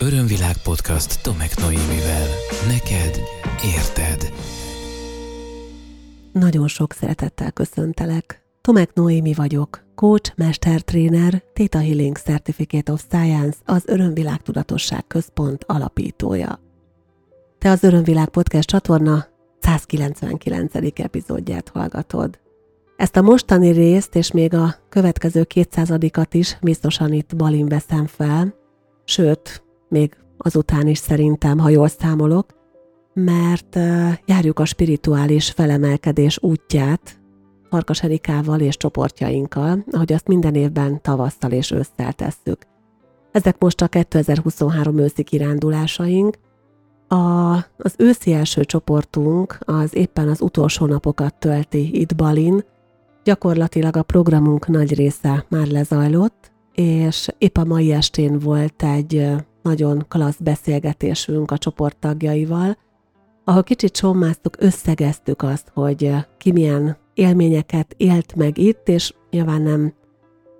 Örömvilág podcast Tomek Noémivel. Neked érted. Nagyon sok szeretettel köszöntelek. Tomek Noémi vagyok, coach, mestertréner, Theta Healing Certificate of Science, az Örömvilág Tudatosság Központ alapítója. Te az Örömvilág podcast csatorna 199. epizódját hallgatod. Ezt a mostani részt és még a következő 200-at is biztosan itt Balin veszem fel, sőt, még azután is szerintem, ha jól számolok, mert járjuk a spirituális felemelkedés útját Farkas Erikával és csoportjainkkal, ahogy azt minden évben tavasszal és ősszel tesszük. Ezek most a 2023 őszi kirándulásaink. A, az őszi első csoportunk az éppen az utolsó napokat tölti itt Balin, Gyakorlatilag a programunk nagy része már lezajlott, és épp a mai estén volt egy nagyon klassz beszélgetésünk a csoporttagjaival, ahol kicsit sommáztuk, összegeztük azt, hogy ki milyen élményeket élt meg itt, és nyilván nem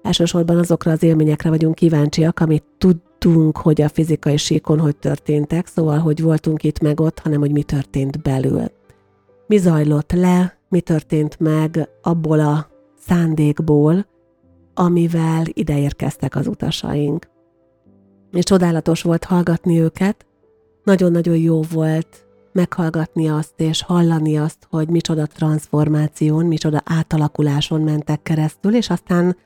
elsősorban azokra az élményekre vagyunk kíváncsiak, amit tudtunk, hogy a fizikai síkon hogy történtek, szóval, hogy voltunk itt meg ott, hanem hogy mi történt belül. Mi zajlott le, mi történt meg abból a szándékból, amivel ideérkeztek az utasaink. És csodálatos volt hallgatni őket, nagyon-nagyon jó volt meghallgatni azt és hallani azt, hogy micsoda transformáción, micsoda átalakuláson mentek keresztül, és aztán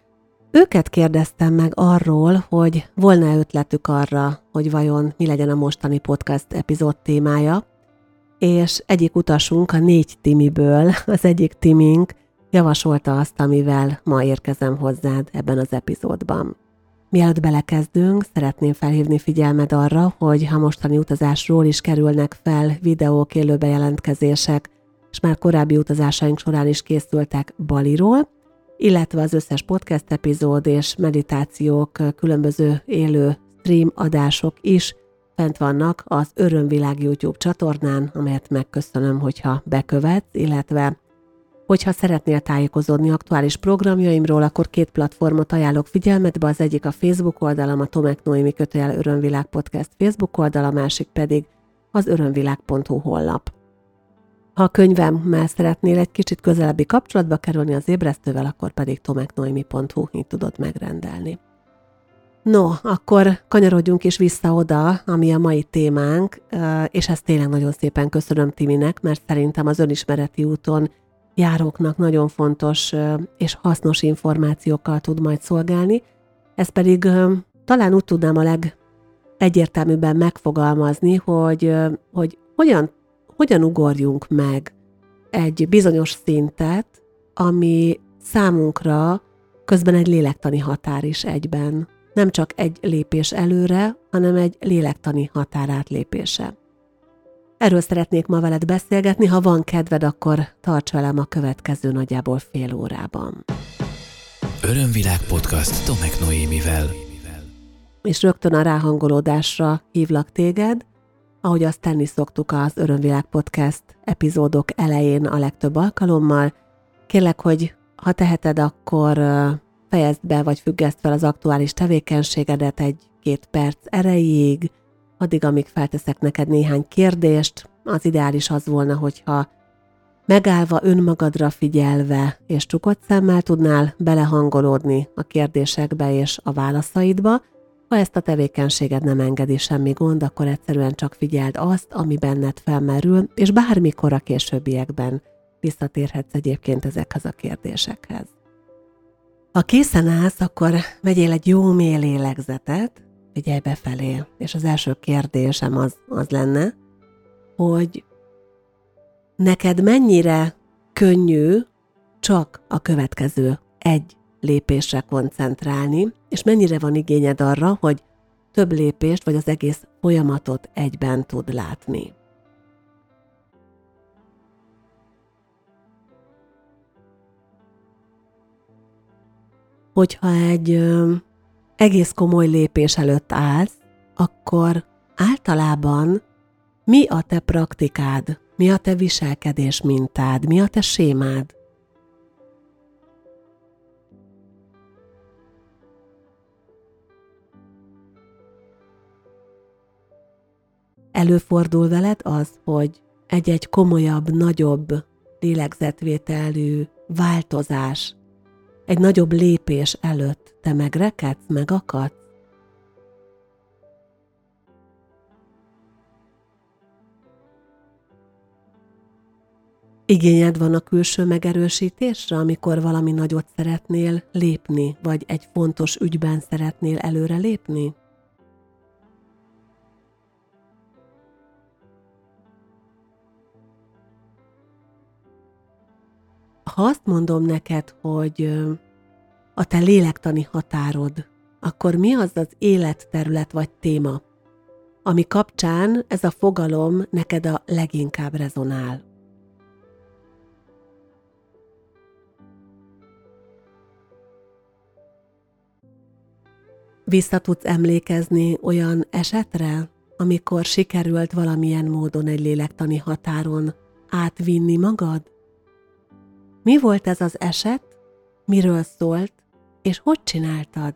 őket kérdeztem meg arról, hogy volna ötletük arra, hogy vajon mi legyen a mostani podcast epizód témája, és egyik utasunk a négy Timiből, az egyik Timink javasolta azt, amivel ma érkezem hozzád ebben az epizódban. Mielőtt belekezdünk, szeretném felhívni figyelmed arra, hogy ha mostani utazásról is kerülnek fel videók, élő bejelentkezések, és már korábbi utazásaink során is készültek Baliról, illetve az összes podcast epizód és meditációk, különböző élő stream adások is fent vannak az Örömvilág YouTube csatornán, amelyet megköszönöm, hogyha bekövetsz, illetve hogyha szeretnél tájékozódni aktuális programjaimról, akkor két platformot ajánlok figyelmetbe, az egyik a Facebook oldalam, a Tomek Noémi kötőjel Örömvilág Podcast Facebook oldal, a másik pedig az örömvilág.hu honlap. Ha a könyvemmel szeretnél egy kicsit közelebbi kapcsolatba kerülni az ébresztővel, akkor pedig tomeknoemi.hu így tudod megrendelni. No, akkor kanyarodjunk is vissza oda, ami a mai témánk, és ezt tényleg nagyon szépen köszönöm Timinek, mert szerintem az önismereti úton járóknak nagyon fontos és hasznos információkkal tud majd szolgálni. Ez pedig talán úgy tudnám a legegyértelműbben megfogalmazni, hogy, hogy hogyan, hogyan ugorjunk meg egy bizonyos szintet, ami számunkra közben egy lélektani határ is egyben nem csak egy lépés előre, hanem egy lélektani határátlépése. Erről szeretnék ma veled beszélgetni, ha van kedved, akkor tarts velem a következő nagyjából fél órában. Örömvilág podcast Tomek Noémivel. És rögtön a ráhangolódásra hívlak téged, ahogy azt tenni szoktuk az Örömvilág podcast epizódok elején a legtöbb alkalommal. Kérlek, hogy ha teheted, akkor fejezd be vagy függeszt fel az aktuális tevékenységedet egy-két perc erejéig, addig, amíg felteszek neked néhány kérdést. Az ideális az volna, hogyha megállva önmagadra figyelve és csukott szemmel tudnál belehangolódni a kérdésekbe és a válaszaidba, ha ezt a tevékenységed nem engedi semmi gond, akkor egyszerűen csak figyeld azt, ami benned felmerül, és bármikor a későbbiekben visszatérhetsz egyébként ezekhez a kérdésekhez. Ha készen állsz, akkor vegyél egy jó mély lélegzetet, figyelj befelé, és az első kérdésem az, az lenne, hogy neked mennyire könnyű csak a következő egy lépésre koncentrálni, és mennyire van igényed arra, hogy több lépést vagy az egész folyamatot egyben tud látni. hogyha egy egész komoly lépés előtt állsz, akkor általában mi a te praktikád, mi a te viselkedés mintád, mi a te sémád? előfordul veled az, hogy egy-egy komolyabb, nagyobb lélegzetvételű változás, egy nagyobb lépés előtt te megrekedsz, megakadsz? Igényed van a külső megerősítésre, amikor valami nagyot szeretnél lépni, vagy egy fontos ügyben szeretnél előre lépni? Ha azt mondom neked, hogy a te lélektani határod, akkor mi az az életterület vagy téma, ami kapcsán ez a fogalom neked a leginkább rezonál? Vissza tudsz emlékezni olyan esetre, amikor sikerült valamilyen módon egy lélektani határon átvinni magad? Mi volt ez az eset, miről szólt, és hogy csináltad?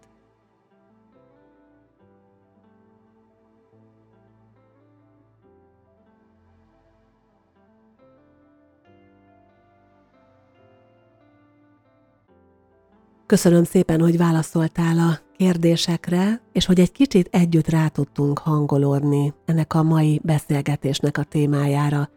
Köszönöm szépen, hogy válaszoltál a kérdésekre, és hogy egy kicsit együtt rá tudtunk hangolódni ennek a mai beszélgetésnek a témájára.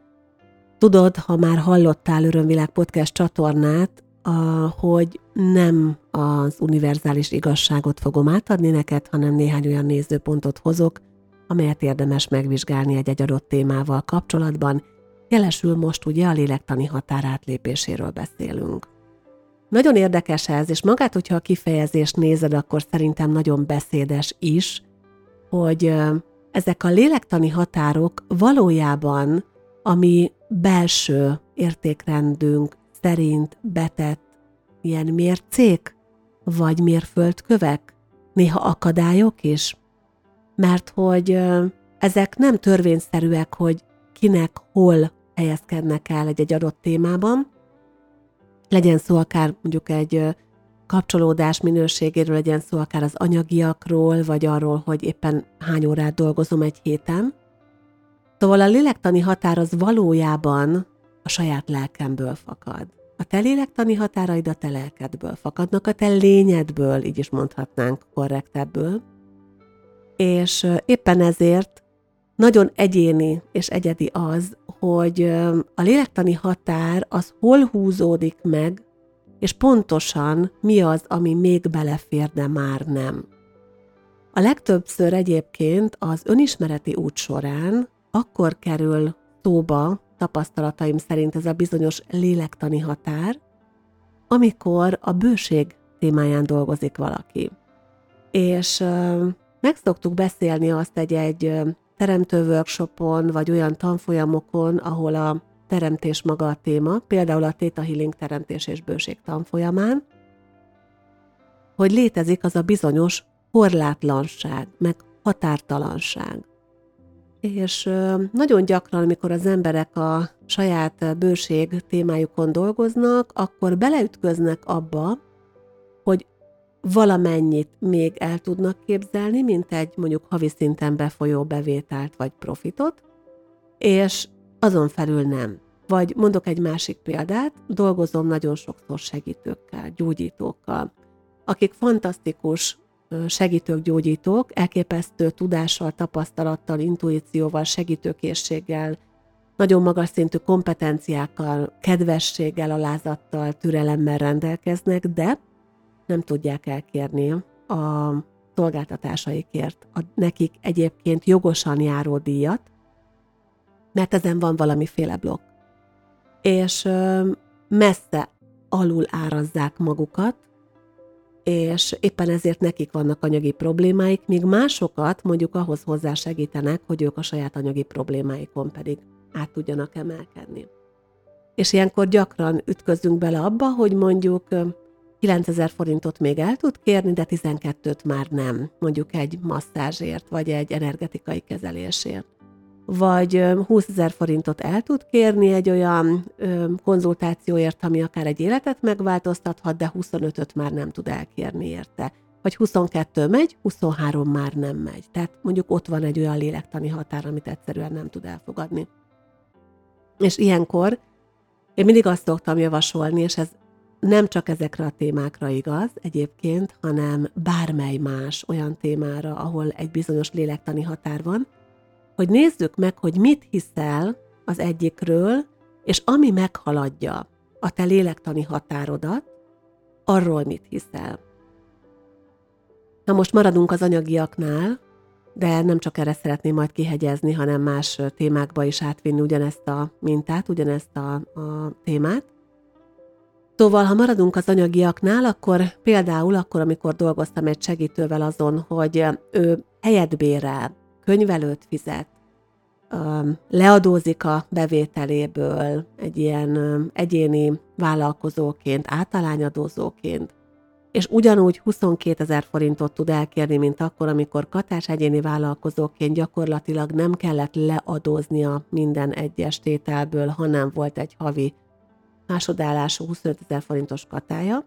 Tudod, ha már hallottál Örömvilág podcast csatornát, a, hogy nem az univerzális igazságot fogom átadni neked, hanem néhány olyan nézőpontot hozok, amelyet érdemes megvizsgálni egy-egy adott témával kapcsolatban. Jelesül most ugye a lélektani határátlépéséről beszélünk. Nagyon érdekes ez, és magát, hogyha a kifejezést nézed, akkor szerintem nagyon beszédes is, hogy ezek a lélektani határok valójában, ami belső értékrendünk szerint betett ilyen mércék, vagy mérföldkövek, néha akadályok is, mert hogy ezek nem törvényszerűek, hogy kinek hol helyezkednek el egy-egy adott témában, legyen szó akár mondjuk egy kapcsolódás minőségéről, legyen szó akár az anyagiakról, vagy arról, hogy éppen hány órát dolgozom egy héten. Szóval a lélektani határ az valójában a saját lelkemből fakad. A te lélektani határaid a te lelkedből fakadnak, a te lényedből, így is mondhatnánk korrektebből. És éppen ezért nagyon egyéni és egyedi az, hogy a lélektani határ az hol húzódik meg, és pontosan mi az, ami még belefér, de már nem. A legtöbbször egyébként az önismereti út során akkor kerül szóba, tapasztalataim szerint ez a bizonyos lélektani határ, amikor a bőség témáján dolgozik valaki. És meg szoktuk beszélni azt egy-egy teremtő workshopon, vagy olyan tanfolyamokon, ahol a teremtés maga a téma, például a Theta Healing teremtés és bőség tanfolyamán, hogy létezik az a bizonyos korlátlanság, meg határtalanság. És nagyon gyakran, amikor az emberek a saját bőség témájukon dolgoznak, akkor beleütköznek abba, hogy valamennyit még el tudnak képzelni, mint egy mondjuk havi szinten befolyó bevételt vagy profitot, és azon felül nem. Vagy mondok egy másik példát, dolgozom nagyon sokszor segítőkkel, gyógyítókkal, akik fantasztikus segítők, gyógyítók, elképesztő tudással, tapasztalattal, intuícióval, segítőkészséggel, nagyon magas szintű kompetenciákkal, kedvességgel, alázattal, türelemmel rendelkeznek, de nem tudják elkérni a szolgáltatásaikért a nekik egyébként jogosan járó díjat, mert ezen van valamiféle blokk. És messze alul árazzák magukat, és éppen ezért nekik vannak anyagi problémáik, míg másokat mondjuk ahhoz hozzá segítenek, hogy ők a saját anyagi problémáikon pedig át tudjanak emelkedni. És ilyenkor gyakran ütközünk bele abba, hogy mondjuk 9000 forintot még el tud kérni, de 12-t már nem, mondjuk egy masszázsért, vagy egy energetikai kezelésért. Vagy 20 ezer forintot el tud kérni egy olyan ö, konzultációért, ami akár egy életet megváltoztathat, de 25-öt már nem tud elkérni érte. vagy 22 megy, 23 már nem megy. Tehát mondjuk ott van egy olyan lélektani határ, amit egyszerűen nem tud elfogadni. És ilyenkor én mindig azt szoktam javasolni, és ez nem csak ezekre a témákra igaz egyébként, hanem bármely más olyan témára, ahol egy bizonyos lélektani határ van, hogy nézzük meg, hogy mit hiszel az egyikről, és ami meghaladja a te lélektani határodat, arról mit hiszel. Na most maradunk az anyagiaknál, de nem csak erre szeretném majd kihegyezni, hanem más témákba is átvinni ugyanezt a mintát, ugyanezt a, a témát. Szóval, ha maradunk az anyagiaknál, akkor például akkor, amikor dolgoztam egy segítővel azon, hogy ő helyet bérel, könyvelőt fizet, leadózik a bevételéből egy ilyen egyéni vállalkozóként, általányadózóként, és ugyanúgy 22 ezer forintot tud elkérni, mint akkor, amikor katás egyéni vállalkozóként gyakorlatilag nem kellett leadóznia minden egyes tételből, hanem volt egy havi másodállású 25 ezer forintos katája.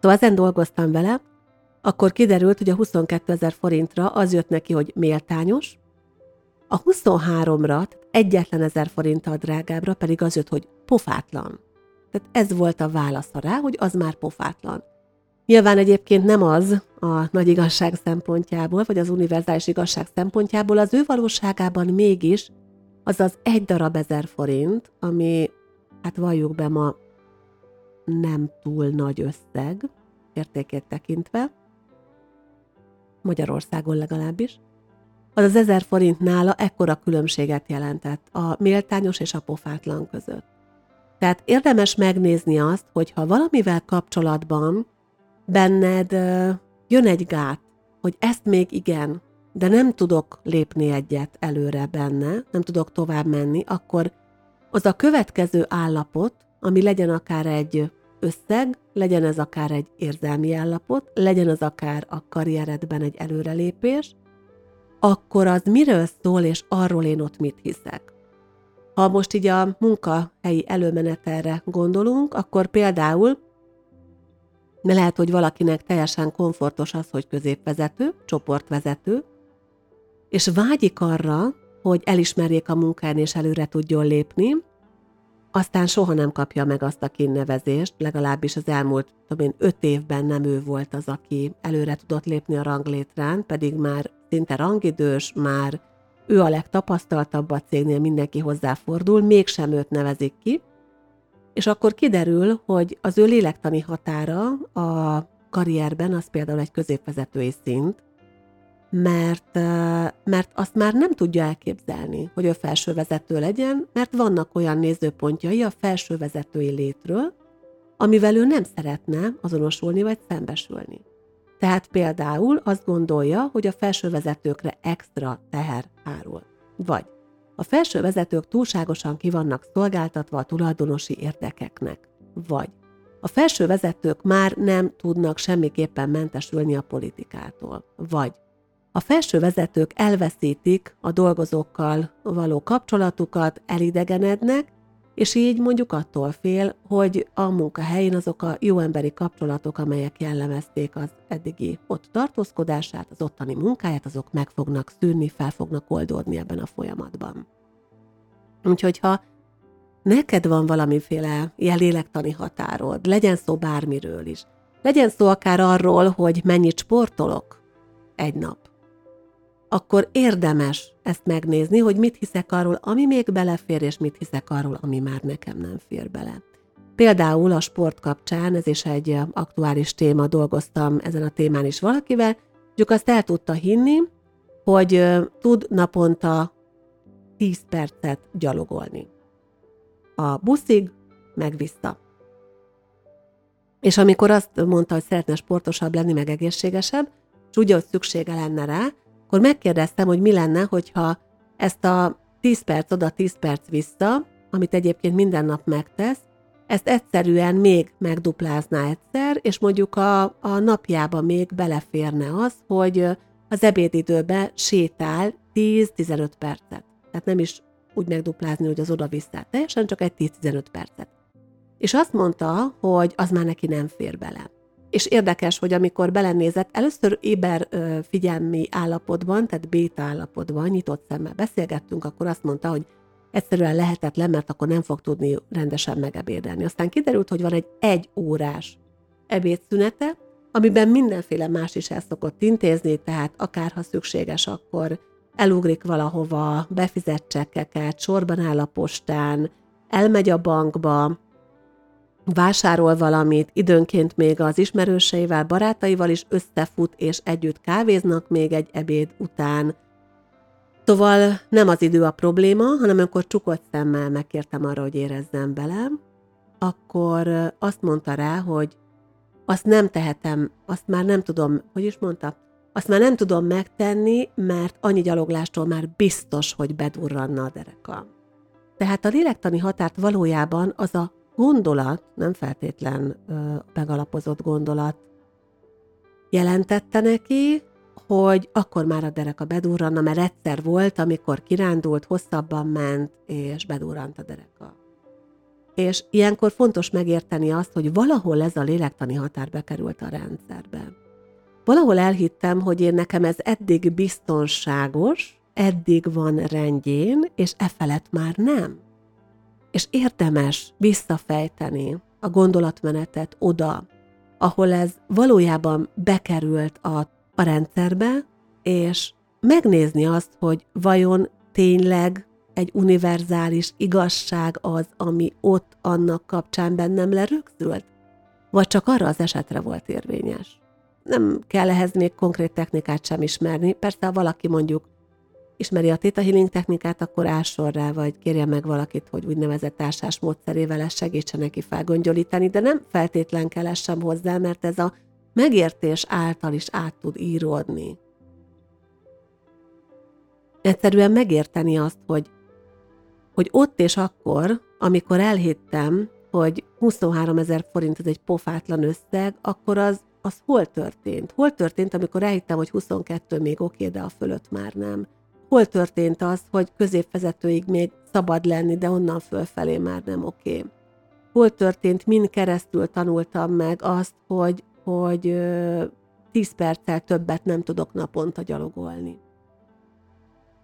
Szóval ezen dolgoztam vele, akkor kiderült, hogy a 22 ezer forintra az jött neki, hogy méltányos, a 23-ra, egyetlen ezer forinttal drágábbra pedig az jött, hogy pofátlan. Tehát ez volt a válasza rá, hogy az már pofátlan. Nyilván egyébként nem az a nagy igazság szempontjából, vagy az univerzális igazság szempontjából, az ő valóságában mégis az az egy darab ezer forint, ami, hát valljuk be ma, nem túl nagy összeg, értékét tekintve, Magyarországon legalábbis, az az ezer forint nála ekkora különbséget jelentett a méltányos és a pofátlan között. Tehát érdemes megnézni azt, hogy ha valamivel kapcsolatban benned jön egy gát, hogy ezt még igen, de nem tudok lépni egyet előre benne, nem tudok tovább menni, akkor az a következő állapot, ami legyen akár egy összeg, legyen ez akár egy érzelmi állapot, legyen az akár a karrieredben egy előrelépés, akkor az miről szól, és arról én ott mit hiszek. Ha most így a munkahelyi előmenetelre gondolunk, akkor például lehet, hogy valakinek teljesen komfortos az, hogy középvezető, csoportvezető, és vágyik arra, hogy elismerjék a munkán és előre tudjon lépni, aztán soha nem kapja meg azt a kinnevezést, legalábbis az elmúlt, tudom én, öt évben nem ő volt az, aki előre tudott lépni a ranglétrán, pedig már szinte rangidős, már ő a legtapasztaltabb a cégnél, mindenki hozzáfordul, mégsem őt nevezik ki, és akkor kiderül, hogy az ő lélektani határa a karrierben az például egy középvezetői szint, mert, mert azt már nem tudja elképzelni, hogy ő felsővezető legyen, mert vannak olyan nézőpontjai a felsővezetői létről, amivel ő nem szeretne azonosulni vagy szembesülni. Tehát például azt gondolja, hogy a felsővezetőkre extra teher hárul. Vagy a felsővezetők túlságosan kivannak szolgáltatva a tulajdonosi érdekeknek. Vagy a felsővezetők már nem tudnak semmiképpen mentesülni a politikától. Vagy a felsővezetők elveszítik a dolgozókkal való kapcsolatukat, elidegenednek, és így mondjuk attól fél, hogy a munkahelyén azok a jó emberi kapcsolatok, amelyek jellemezték az eddigi ott tartózkodását, az ottani munkáját, azok meg fognak szűnni, fel fognak oldódni ebben a folyamatban. Úgyhogy ha neked van valamiféle ilyen lélektani határod, legyen szó bármiről is, legyen szó akár arról, hogy mennyit sportolok egy nap, akkor érdemes ezt megnézni, hogy mit hiszek arról, ami még belefér, és mit hiszek arról, ami már nekem nem fér bele. Például a sport kapcsán, ez is egy aktuális téma, dolgoztam ezen a témán is valakivel, csak azt el tudta hinni, hogy tud naponta 10 percet gyalogolni. A buszig, meg. És amikor azt mondta, hogy szeretne sportosabb lenni, meg egészségesebb, és úgy, hogy szüksége lenne rá, akkor megkérdeztem, hogy mi lenne, hogyha ezt a 10 perc oda, 10 perc vissza, amit egyébként minden nap megtesz, ezt egyszerűen még megduplázná egyszer, és mondjuk a, a napjába még beleférne az, hogy az ebédidőbe sétál 10-15 percet. Tehát nem is úgy megduplázni, hogy az oda-vissza, teljesen csak egy 10-15 percet. És azt mondta, hogy az már neki nem fér bele. És érdekes, hogy amikor belenézett, először éber figyelmi állapotban, tehát béta állapotban, nyitott szemmel beszélgettünk, akkor azt mondta, hogy egyszerűen lehetetlen, mert akkor nem fog tudni rendesen megebédelni. Aztán kiderült, hogy van egy egy órás ebédszünete, amiben mindenféle más is el szokott intézni, tehát akár ha szükséges, akkor elugrik valahova, befizet csekkeket, sorban áll a postán, elmegy a bankba, vásárol valamit, időnként még az ismerőseivel, barátaival is összefut, és együtt kávéznak még egy ebéd után. Szóval nem az idő a probléma, hanem amikor csukott szemmel megkértem arra, hogy érezzem bele, akkor azt mondta rá, hogy azt nem tehetem, azt már nem tudom, hogy is mondta, azt már nem tudom megtenni, mert annyi gyaloglástól már biztos, hogy bedurranna a dereka. Tehát a lélektani határt valójában az a gondolat, nem feltétlen ö, megalapozott gondolat jelentette neki, hogy akkor már a dereka bedurranna, mert egyszer volt, amikor kirándult, hosszabban ment, és bedurrant a dereka. És ilyenkor fontos megérteni azt, hogy valahol ez a lélektani határ bekerült a rendszerbe. Valahol elhittem, hogy én nekem ez eddig biztonságos, eddig van rendjén, és e felett már nem. És érdemes visszafejteni a gondolatmenetet oda, ahol ez valójában bekerült a, a rendszerbe, és megnézni azt, hogy vajon tényleg egy univerzális igazság az, ami ott annak kapcsán bennem lerögzült? Vagy csak arra az esetre volt érvényes? Nem kell ehhez még konkrét technikát sem ismerni. Persze, ha valaki mondjuk ismeri a Theta Healing technikát, akkor ásson rá, vagy kérje meg valakit, hogy úgynevezett társás módszerével ezt segítse neki felgöngyölíteni, de nem feltétlen kell ez sem hozzá, mert ez a megértés által is át tud íródni. Egyszerűen megérteni azt, hogy hogy ott és akkor, amikor elhittem, hogy 23 ezer forint ez egy pofátlan összeg, akkor az, az hol történt? Hol történt, amikor elhittem, hogy 22 még oké, de a fölött már nem? Hol történt az, hogy középvezetőig még szabad lenni, de onnan fölfelé már nem oké? Hol történt, mind keresztül tanultam meg azt, hogy, hogy 10 perccel többet nem tudok naponta gyalogolni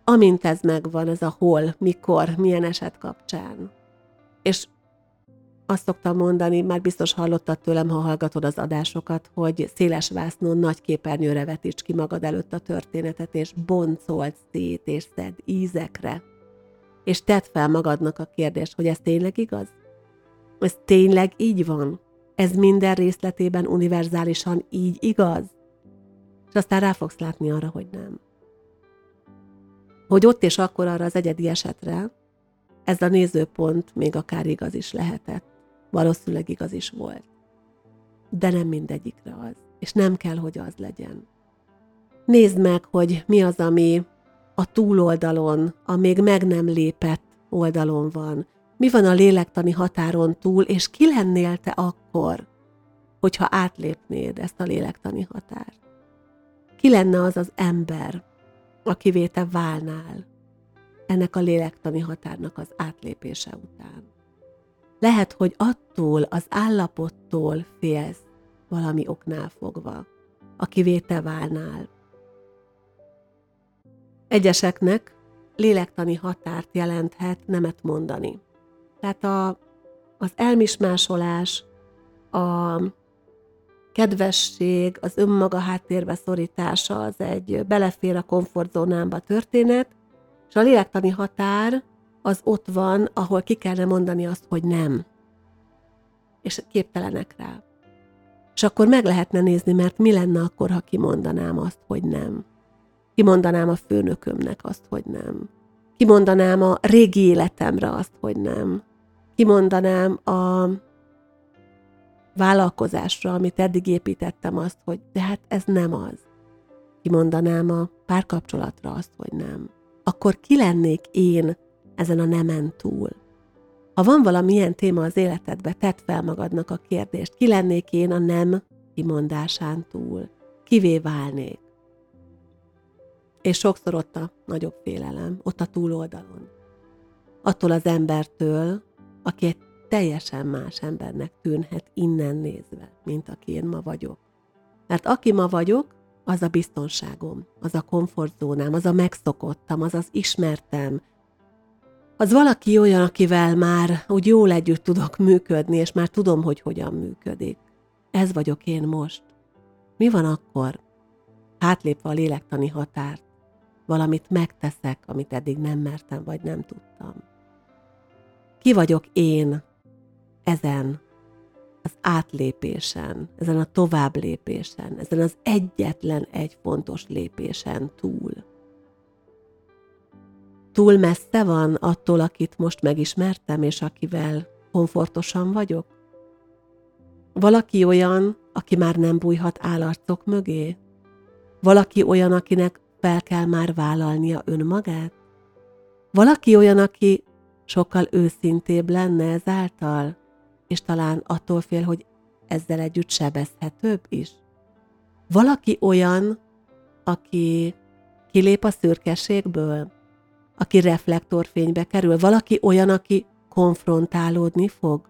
amint ez megvan, ez a hol, mikor, milyen eset kapcsán. És azt szoktam mondani, már biztos hallottad tőlem, ha hallgatod az adásokat, hogy széles vásznon nagy képernyőre vetíts ki magad előtt a történetet, és boncolt szét, és szed ízekre. És tedd fel magadnak a kérdést, hogy ez tényleg igaz? Ez tényleg így van? Ez minden részletében univerzálisan így igaz? És aztán rá fogsz látni arra, hogy nem hogy ott és akkor arra az egyedi esetre ez a nézőpont még akár igaz is lehetett. Valószínűleg igaz is volt. De nem mindegyikre az. És nem kell, hogy az legyen. Nézd meg, hogy mi az, ami a túloldalon, a még meg nem lépett oldalon van. Mi van a lélektani határon túl, és ki lennél te akkor, hogyha átlépnéd ezt a lélektani határt? Ki lenne az az ember, akivé te válnál ennek a lélektani határnak az átlépése után. Lehet, hogy attól az állapottól félsz valami oknál fogva, akivé te válnál. Egyeseknek lélektani határt jelenthet nemet mondani. Tehát a, az elmismásolás, a kedvesség, az önmaga háttérbe szorítása az egy belefér a komfortzónámba történet, és a lélektani határ az ott van, ahol ki kellene mondani azt, hogy nem. És képtelenek rá. És akkor meg lehetne nézni, mert mi lenne akkor, ha kimondanám azt, hogy nem. Kimondanám a főnökömnek azt, hogy nem. Kimondanám a régi életemre azt, hogy nem. Kimondanám a vállalkozásra, amit eddig építettem azt, hogy de hát ez nem az. Kimondanám a párkapcsolatra azt, hogy nem. Akkor ki lennék én ezen a nemen túl? Ha van valamilyen téma az életedbe, tedd fel magadnak a kérdést, ki lennék én a nem kimondásán túl? Kivé válnék? És sokszor ott a nagyobb félelem, ott a túloldalon. Attól az embertől, aki egy teljesen más embernek tűnhet innen nézve, mint aki én ma vagyok. Mert aki ma vagyok, az a biztonságom, az a komfortzónám, az a megszokottam, az az ismertem, az valaki olyan, akivel már úgy jól együtt tudok működni, és már tudom, hogy hogyan működik. Ez vagyok én most. Mi van akkor? Hátlépve a lélektani határt, valamit megteszek, amit eddig nem mertem, vagy nem tudtam. Ki vagyok én ezen az átlépésen, ezen a továbblépésen, ezen az egyetlen egy fontos lépésen túl. Túl messze van attól, akit most megismertem, és akivel komfortosan vagyok? Valaki olyan, aki már nem bújhat állarcok mögé? Valaki olyan, akinek fel kell már vállalnia önmagát? Valaki olyan, aki sokkal őszintébb lenne ezáltal, és talán attól fél, hogy ezzel együtt sebezhetőbb is? Valaki olyan, aki kilép a szürkeségből, aki reflektorfénybe kerül, valaki olyan, aki konfrontálódni fog,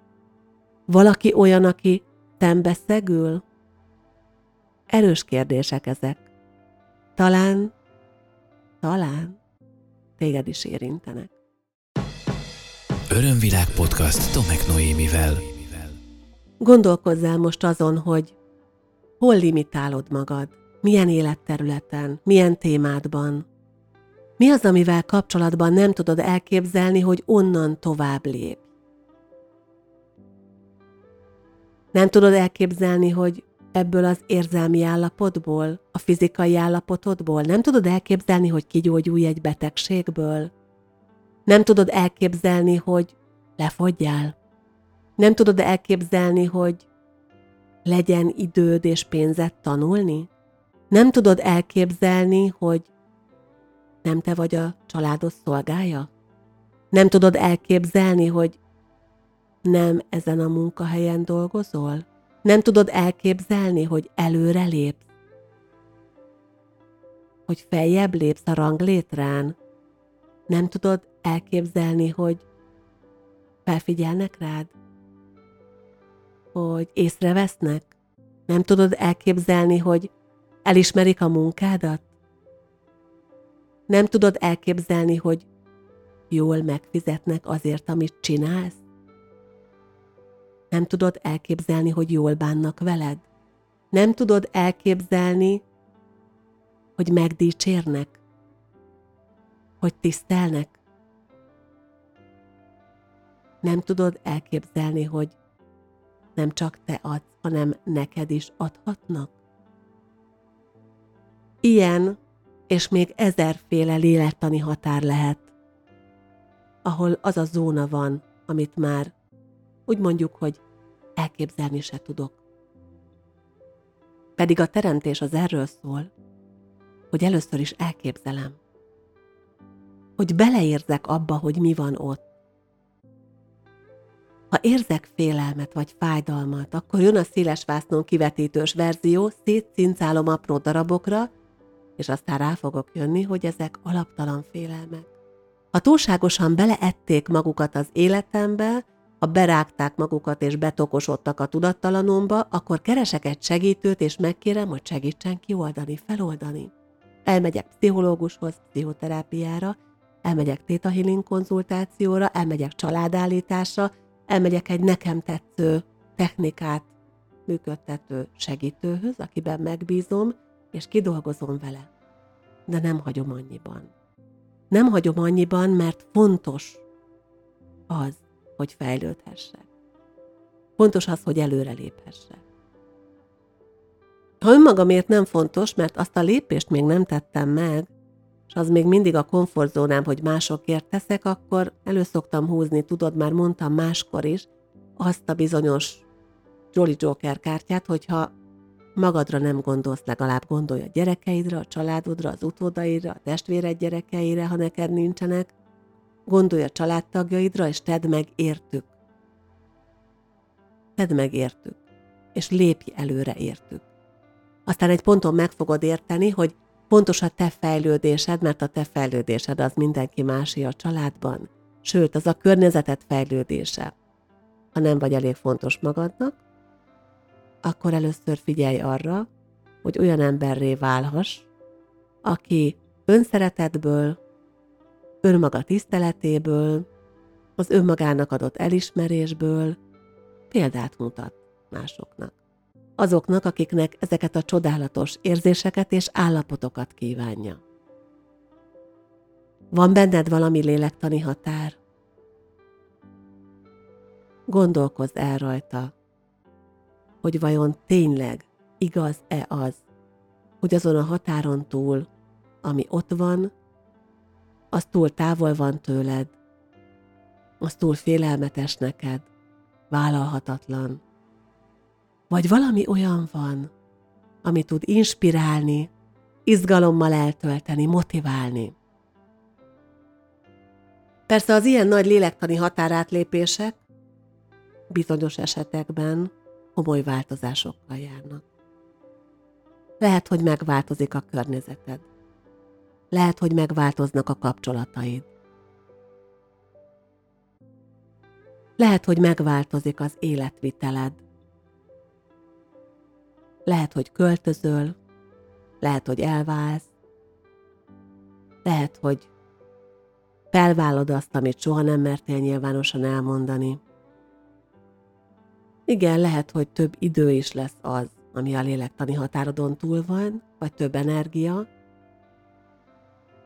valaki olyan, aki szembeszegül? Erős kérdések ezek. Talán, talán téged is érintenek. Örömvilág podcast Tomek Noémivel. Gondolkozzál most azon, hogy hol limitálod magad, milyen életterületen, milyen témádban. Mi az, amivel kapcsolatban nem tudod elképzelni, hogy onnan tovább lép? Nem tudod elképzelni, hogy ebből az érzelmi állapotból, a fizikai állapotodból, nem tudod elképzelni, hogy kigyógyulj egy betegségből, nem tudod elképzelni, hogy lefogyjál. Nem tudod elképzelni, hogy legyen időd és pénzed tanulni? Nem tudod elképzelni, hogy nem te vagy a családos szolgája? Nem tudod elképzelni, hogy nem ezen a munkahelyen dolgozol? Nem tudod elképzelni, hogy előre lépsz? Hogy feljebb lépsz a ranglétrán? Nem tudod elképzelni, hogy felfigyelnek rád? Hogy észrevesznek? Nem tudod elképzelni, hogy elismerik a munkádat? Nem tudod elképzelni, hogy jól megfizetnek azért, amit csinálsz? Nem tudod elképzelni, hogy jól bánnak veled? Nem tudod elképzelni, hogy megdicsérnek? Hogy tisztelnek? Nem tudod elképzelni, hogy nem csak te adsz, hanem neked is adhatnak? Ilyen és még ezerféle lélektani határ lehet, ahol az a zóna van, amit már úgy mondjuk, hogy elképzelni se tudok. Pedig a teremtés az erről szól, hogy először is elképzelem, hogy beleérzek abba, hogy mi van ott, ha érzek félelmet vagy fájdalmat, akkor jön a széles vásznon kivetítős verzió, szétcincálom apró darabokra, és aztán rá fogok jönni, hogy ezek alaptalan félelmek. Ha túlságosan beleették magukat az életembe, ha berágták magukat és betokosodtak a tudattalanomba, akkor keresek egy segítőt, és megkérem, hogy segítsen kioldani, feloldani. Elmegyek pszichológushoz, pszichoterápiára, elmegyek Theta Healing konzultációra, elmegyek családállításra, elmegyek egy nekem tetsző technikát működtető segítőhöz, akiben megbízom, és kidolgozom vele. De nem hagyom annyiban. Nem hagyom annyiban, mert fontos az, hogy fejlődhessek. Fontos az, hogy előreléphessek. Ha önmagamért nem fontos, mert azt a lépést még nem tettem meg, és az még mindig a komfortzónám, hogy másokért teszek, akkor előszoktam húzni, tudod, már mondtam máskor is, azt a bizonyos Jolly Joker kártyát, hogyha magadra nem gondolsz, legalább gondolj a gyerekeidre, a családodra, az utódaidra, a testvéred gyerekeire, ha neked nincsenek. Gondolj a családtagjaidra, és tedd meg értük. Tedd meg értük, és lépj előre értük. Aztán egy ponton meg fogod érteni, hogy fontos a te fejlődésed, mert a te fejlődésed az mindenki másé a családban, sőt, az a környezetet fejlődése. ha nem vagy elég fontos magadnak, akkor először figyelj arra, hogy olyan emberré válhass, aki önszeretetből, önmaga tiszteletéből, az önmagának adott elismerésből példát mutat másoknak. Azoknak, akiknek ezeket a csodálatos érzéseket és állapotokat kívánja. Van benned valami lélektani határ? Gondolkozz el rajta, hogy vajon tényleg igaz-e az, hogy azon a határon túl, ami ott van, az túl távol van tőled, az túl félelmetes neked, vállalhatatlan. Vagy valami olyan van, ami tud inspirálni, izgalommal eltölteni, motiválni. Persze az ilyen nagy lélektani határátlépések bizonyos esetekben komoly változásokkal járnak. Lehet, hogy megváltozik a környezeted. Lehet, hogy megváltoznak a kapcsolataid. Lehet, hogy megváltozik az életviteled. Lehet, hogy költözöl, lehet, hogy elválsz, lehet, hogy felvállod azt, amit soha nem mertél nyilvánosan elmondani. Igen, lehet, hogy több idő is lesz az, ami a lélektani határodon túl van, vagy több energia,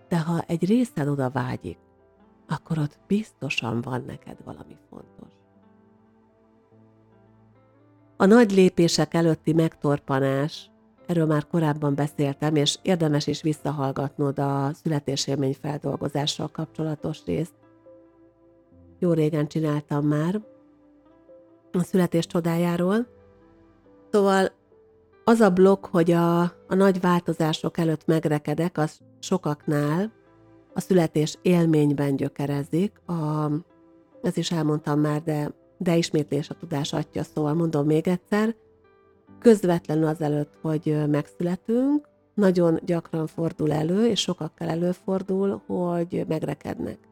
de ha egy részed oda vágyik, akkor ott biztosan van neked valami fontos. A nagy lépések előtti megtorpanás, erről már korábban beszéltem, és érdemes is visszahallgatnod a születésélmény feldolgozással kapcsolatos részt. Jó régen csináltam már a születés csodájáról. Szóval az a blokk, hogy a, a nagy változások előtt megrekedek, az sokaknál a születés élményben gyökerezik. A, ezt is elmondtam már, de, de ismétlés a tudás atya, szóval mondom még egyszer. Közvetlenül azelőtt, hogy megszületünk, nagyon gyakran fordul elő, és sokakkal előfordul, hogy megrekednek.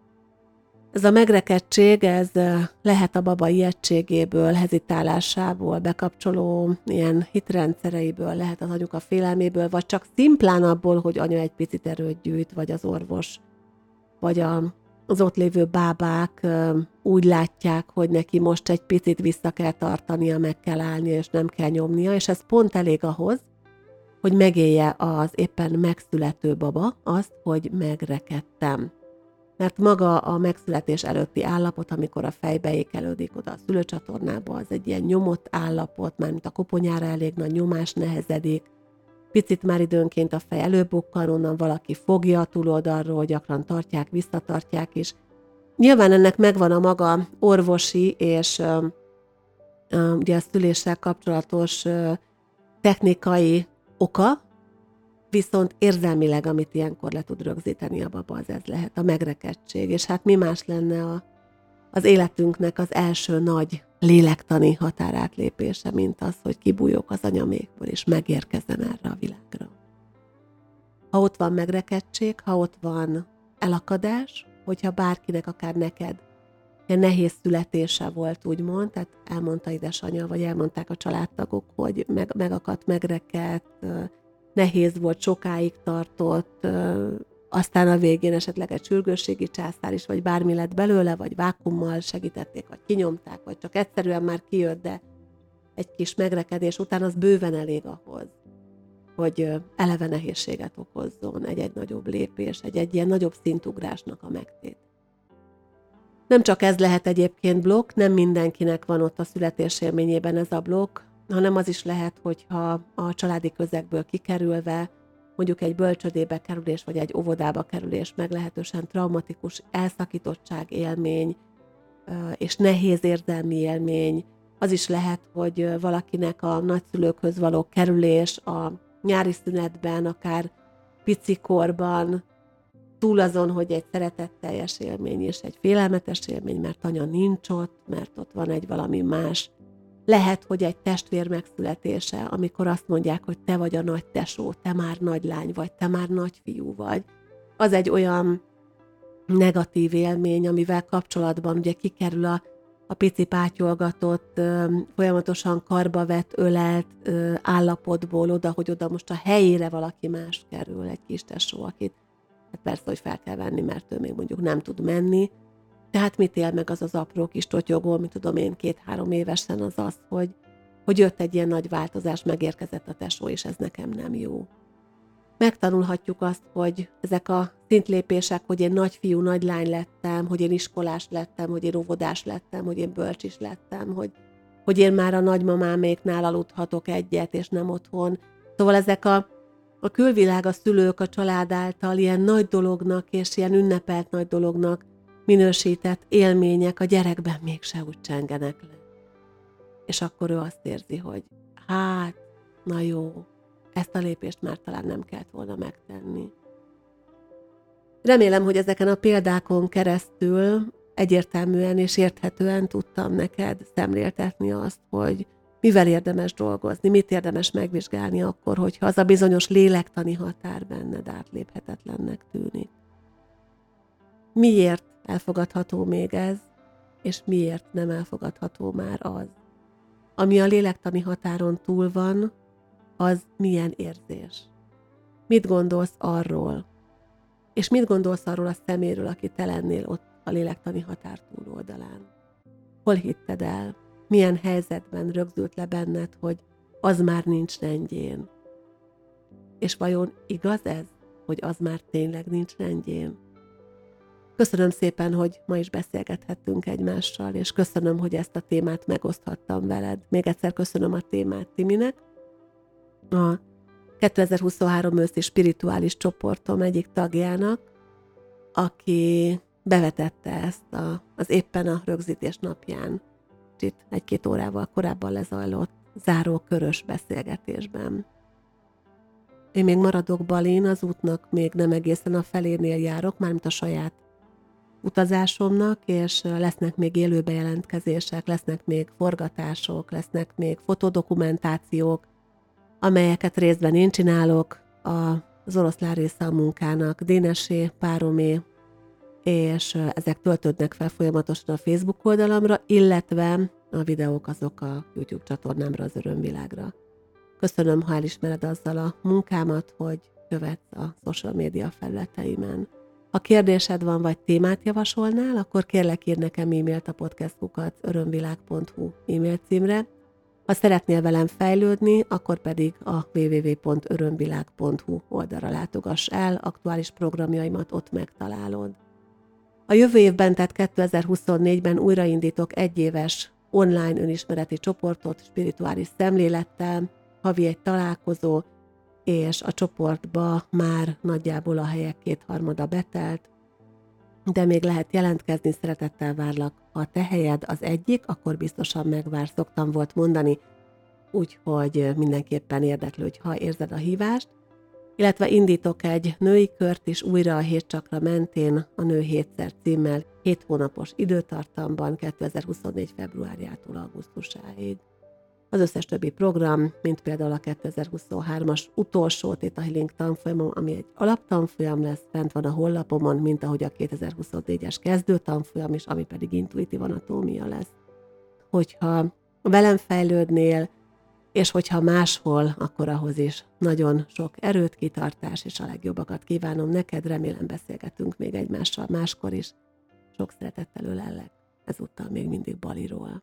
Ez a megrekedtség, ez lehet a baba ijegységéből, hezitálásából, bekapcsoló ilyen hitrendszereiből, lehet az anyuka félelméből, vagy csak szimplán abból, hogy anya egy picit erőt gyűjt, vagy az orvos, vagy a, az ott lévő bábák úgy látják, hogy neki most egy picit vissza kell tartania, meg kell állnia, és nem kell nyomnia, és ez pont elég ahhoz, hogy megélje az éppen megszülető baba azt, hogy megrekedtem mert maga a megszületés előtti állapot, amikor a fej beékelődik oda a szülőcsatornába, az egy ilyen nyomott állapot, mármint a koponyára elég nagy nyomás nehezedik, picit már időnként a fej előbukkan, onnan valaki fogja a túloldalról, gyakran tartják, visszatartják is. Nyilván ennek megvan a maga orvosi és uh, uh, ugye a szüléssel kapcsolatos uh, technikai oka, viszont érzelmileg, amit ilyenkor le tud rögzíteni a baba, az ez lehet, a megrekedtség. És hát mi más lenne a, az életünknek az első nagy lélektani határátlépése, mint az, hogy kibújok az anyamékból, és megérkezem erre a világra. Ha ott van megrekedtség, ha ott van elakadás, hogyha bárkinek, akár neked, ilyen nehéz születése volt, úgymond, tehát elmondta édesanyja, vagy elmondták a családtagok, hogy meg, megakadt, megrekedt, nehéz volt, sokáig tartott, aztán a végén esetleg egy sürgősségi császár is, vagy bármi lett belőle, vagy vákummal segítették, vagy kinyomták, vagy csak egyszerűen már kijött, de egy kis megrekedés után az bőven elég ahhoz, hogy eleve nehézséget okozzon egy-egy nagyobb lépés, egy-egy ilyen nagyobb szintugrásnak a megtét. Nem csak ez lehet egyébként blokk, nem mindenkinek van ott a születésélményében ez a blokk, hanem az is lehet, hogyha a családi közegből kikerülve, mondjuk egy bölcsödébe kerülés, vagy egy óvodába kerülés meglehetősen traumatikus elszakítottság élmény, és nehéz érzelmi élmény, az is lehet, hogy valakinek a nagyszülőkhöz való kerülés a nyári szünetben, akár picikorban, túl azon, hogy egy szeretetteljes élmény és egy félelmetes élmény, mert anya nincs ott, mert ott van egy valami más lehet, hogy egy testvér megszületése, amikor azt mondják, hogy te vagy a nagy tesó, te már nagy lány vagy, te már nagy fiú vagy, az egy olyan negatív élmény, amivel kapcsolatban ugye kikerül a a pici pátyolgatott, folyamatosan karba vett, ölelt állapotból oda, hogy oda most a helyére valaki más kerül, egy kis tesó, akit hát persze, hogy fel kell venni, mert ő még mondjuk nem tud menni. Tehát mit él meg az az apró kis totyogó, mit tudom én, két-három évesen az az, hogy, hogy jött egy ilyen nagy változás, megérkezett a tesó, és ez nekem nem jó megtanulhatjuk azt, hogy ezek a szintlépések, hogy én nagyfiú, nagy lány lettem, hogy én iskolás lettem, hogy én óvodás lettem, hogy én bölcs is lettem, hogy, hogy én már a nagymamáméknál aludhatok egyet, és nem otthon. Szóval ezek a, a külvilág, a szülők, a család által ilyen nagy dolognak és ilyen ünnepelt nagy dolognak minősített élmények a gyerekben mégse úgy csengenek le. És akkor ő azt érzi, hogy hát, na jó, ezt a lépést már talán nem kellett volna megtenni. Remélem, hogy ezeken a példákon keresztül egyértelműen és érthetően tudtam neked szemléltetni azt, hogy mivel érdemes dolgozni, mit érdemes megvizsgálni akkor, hogyha az a bizonyos lélektani határ benned átléphetetlennek tűnik. Miért elfogadható még ez, és miért nem elfogadható már az? Ami a lélektani határon túl van, az milyen érzés. Mit gondolsz arról? És mit gondolsz arról a szeméről, aki te lennél ott a lélektani határ túloldalán? Hol hitted el? Milyen helyzetben rögzült le benned, hogy az már nincs rendjén? És vajon igaz ez, hogy az már tényleg nincs rendjén? Köszönöm szépen, hogy ma is beszélgethettünk egymással, és köszönöm, hogy ezt a témát megoszthattam veled. Még egyszer köszönöm a témát Timinek, a 2023 őszi spirituális csoportom egyik tagjának, aki bevetette ezt a, az éppen a rögzítés napján, itt egy-két órával korábban lezajlott záró körös beszélgetésben. Én még maradok Balin, az útnak még nem egészen a felénél járok, mármint a saját utazásomnak, és lesznek még élő bejelentkezések, lesznek még forgatások, lesznek még fotodokumentációk, amelyeket részben én csinálok, az oroszlán része a munkának, Dénesé, Páromé, és ezek töltődnek fel folyamatosan a Facebook oldalamra, illetve a videók azok a YouTube csatornámra, az örömvilágra. Köszönöm, ha elismered azzal a munkámat, hogy követsz a social média felületeimen. Ha kérdésed van, vagy témát javasolnál, akkor kérlek ír nekem e-mailt a podcastkukat örömvilág.hu e-mail címre, ha szeretnél velem fejlődni, akkor pedig a www.örömvilág.hu oldalra látogass el, aktuális programjaimat ott megtalálod. A jövő évben, tehát 2024-ben újraindítok egyéves online önismereti csoportot, spirituális szemlélettel, havi egy találkozó, és a csoportba már nagyjából a helyek kétharmada betelt, de még lehet jelentkezni, szeretettel várlak. Ha te helyed az egyik, akkor biztosan megvár, szoktam volt mondani, úgyhogy mindenképpen érdeklődj, ha érzed a hívást. Illetve indítok egy női kört is újra a hét csakra mentén a Nő hétszer címmel 7 hónapos időtartamban 2024. februárjától augusztusáig. Az összes többi program, mint például a 2023-as utolsó Theta Healing tanfolyamom, ami egy alaptanfolyam lesz, fent van a hollapomon, mint ahogy a 2024-es kezdő tanfolyam is, ami pedig intuitív anatómia lesz. Hogyha velem fejlődnél, és hogyha máshol, akkor ahhoz is nagyon sok erőt, kitartás, és a legjobbakat kívánom neked, remélem beszélgetünk még egymással máskor is. Sok szeretettel ölellek, ezúttal még mindig Baliról.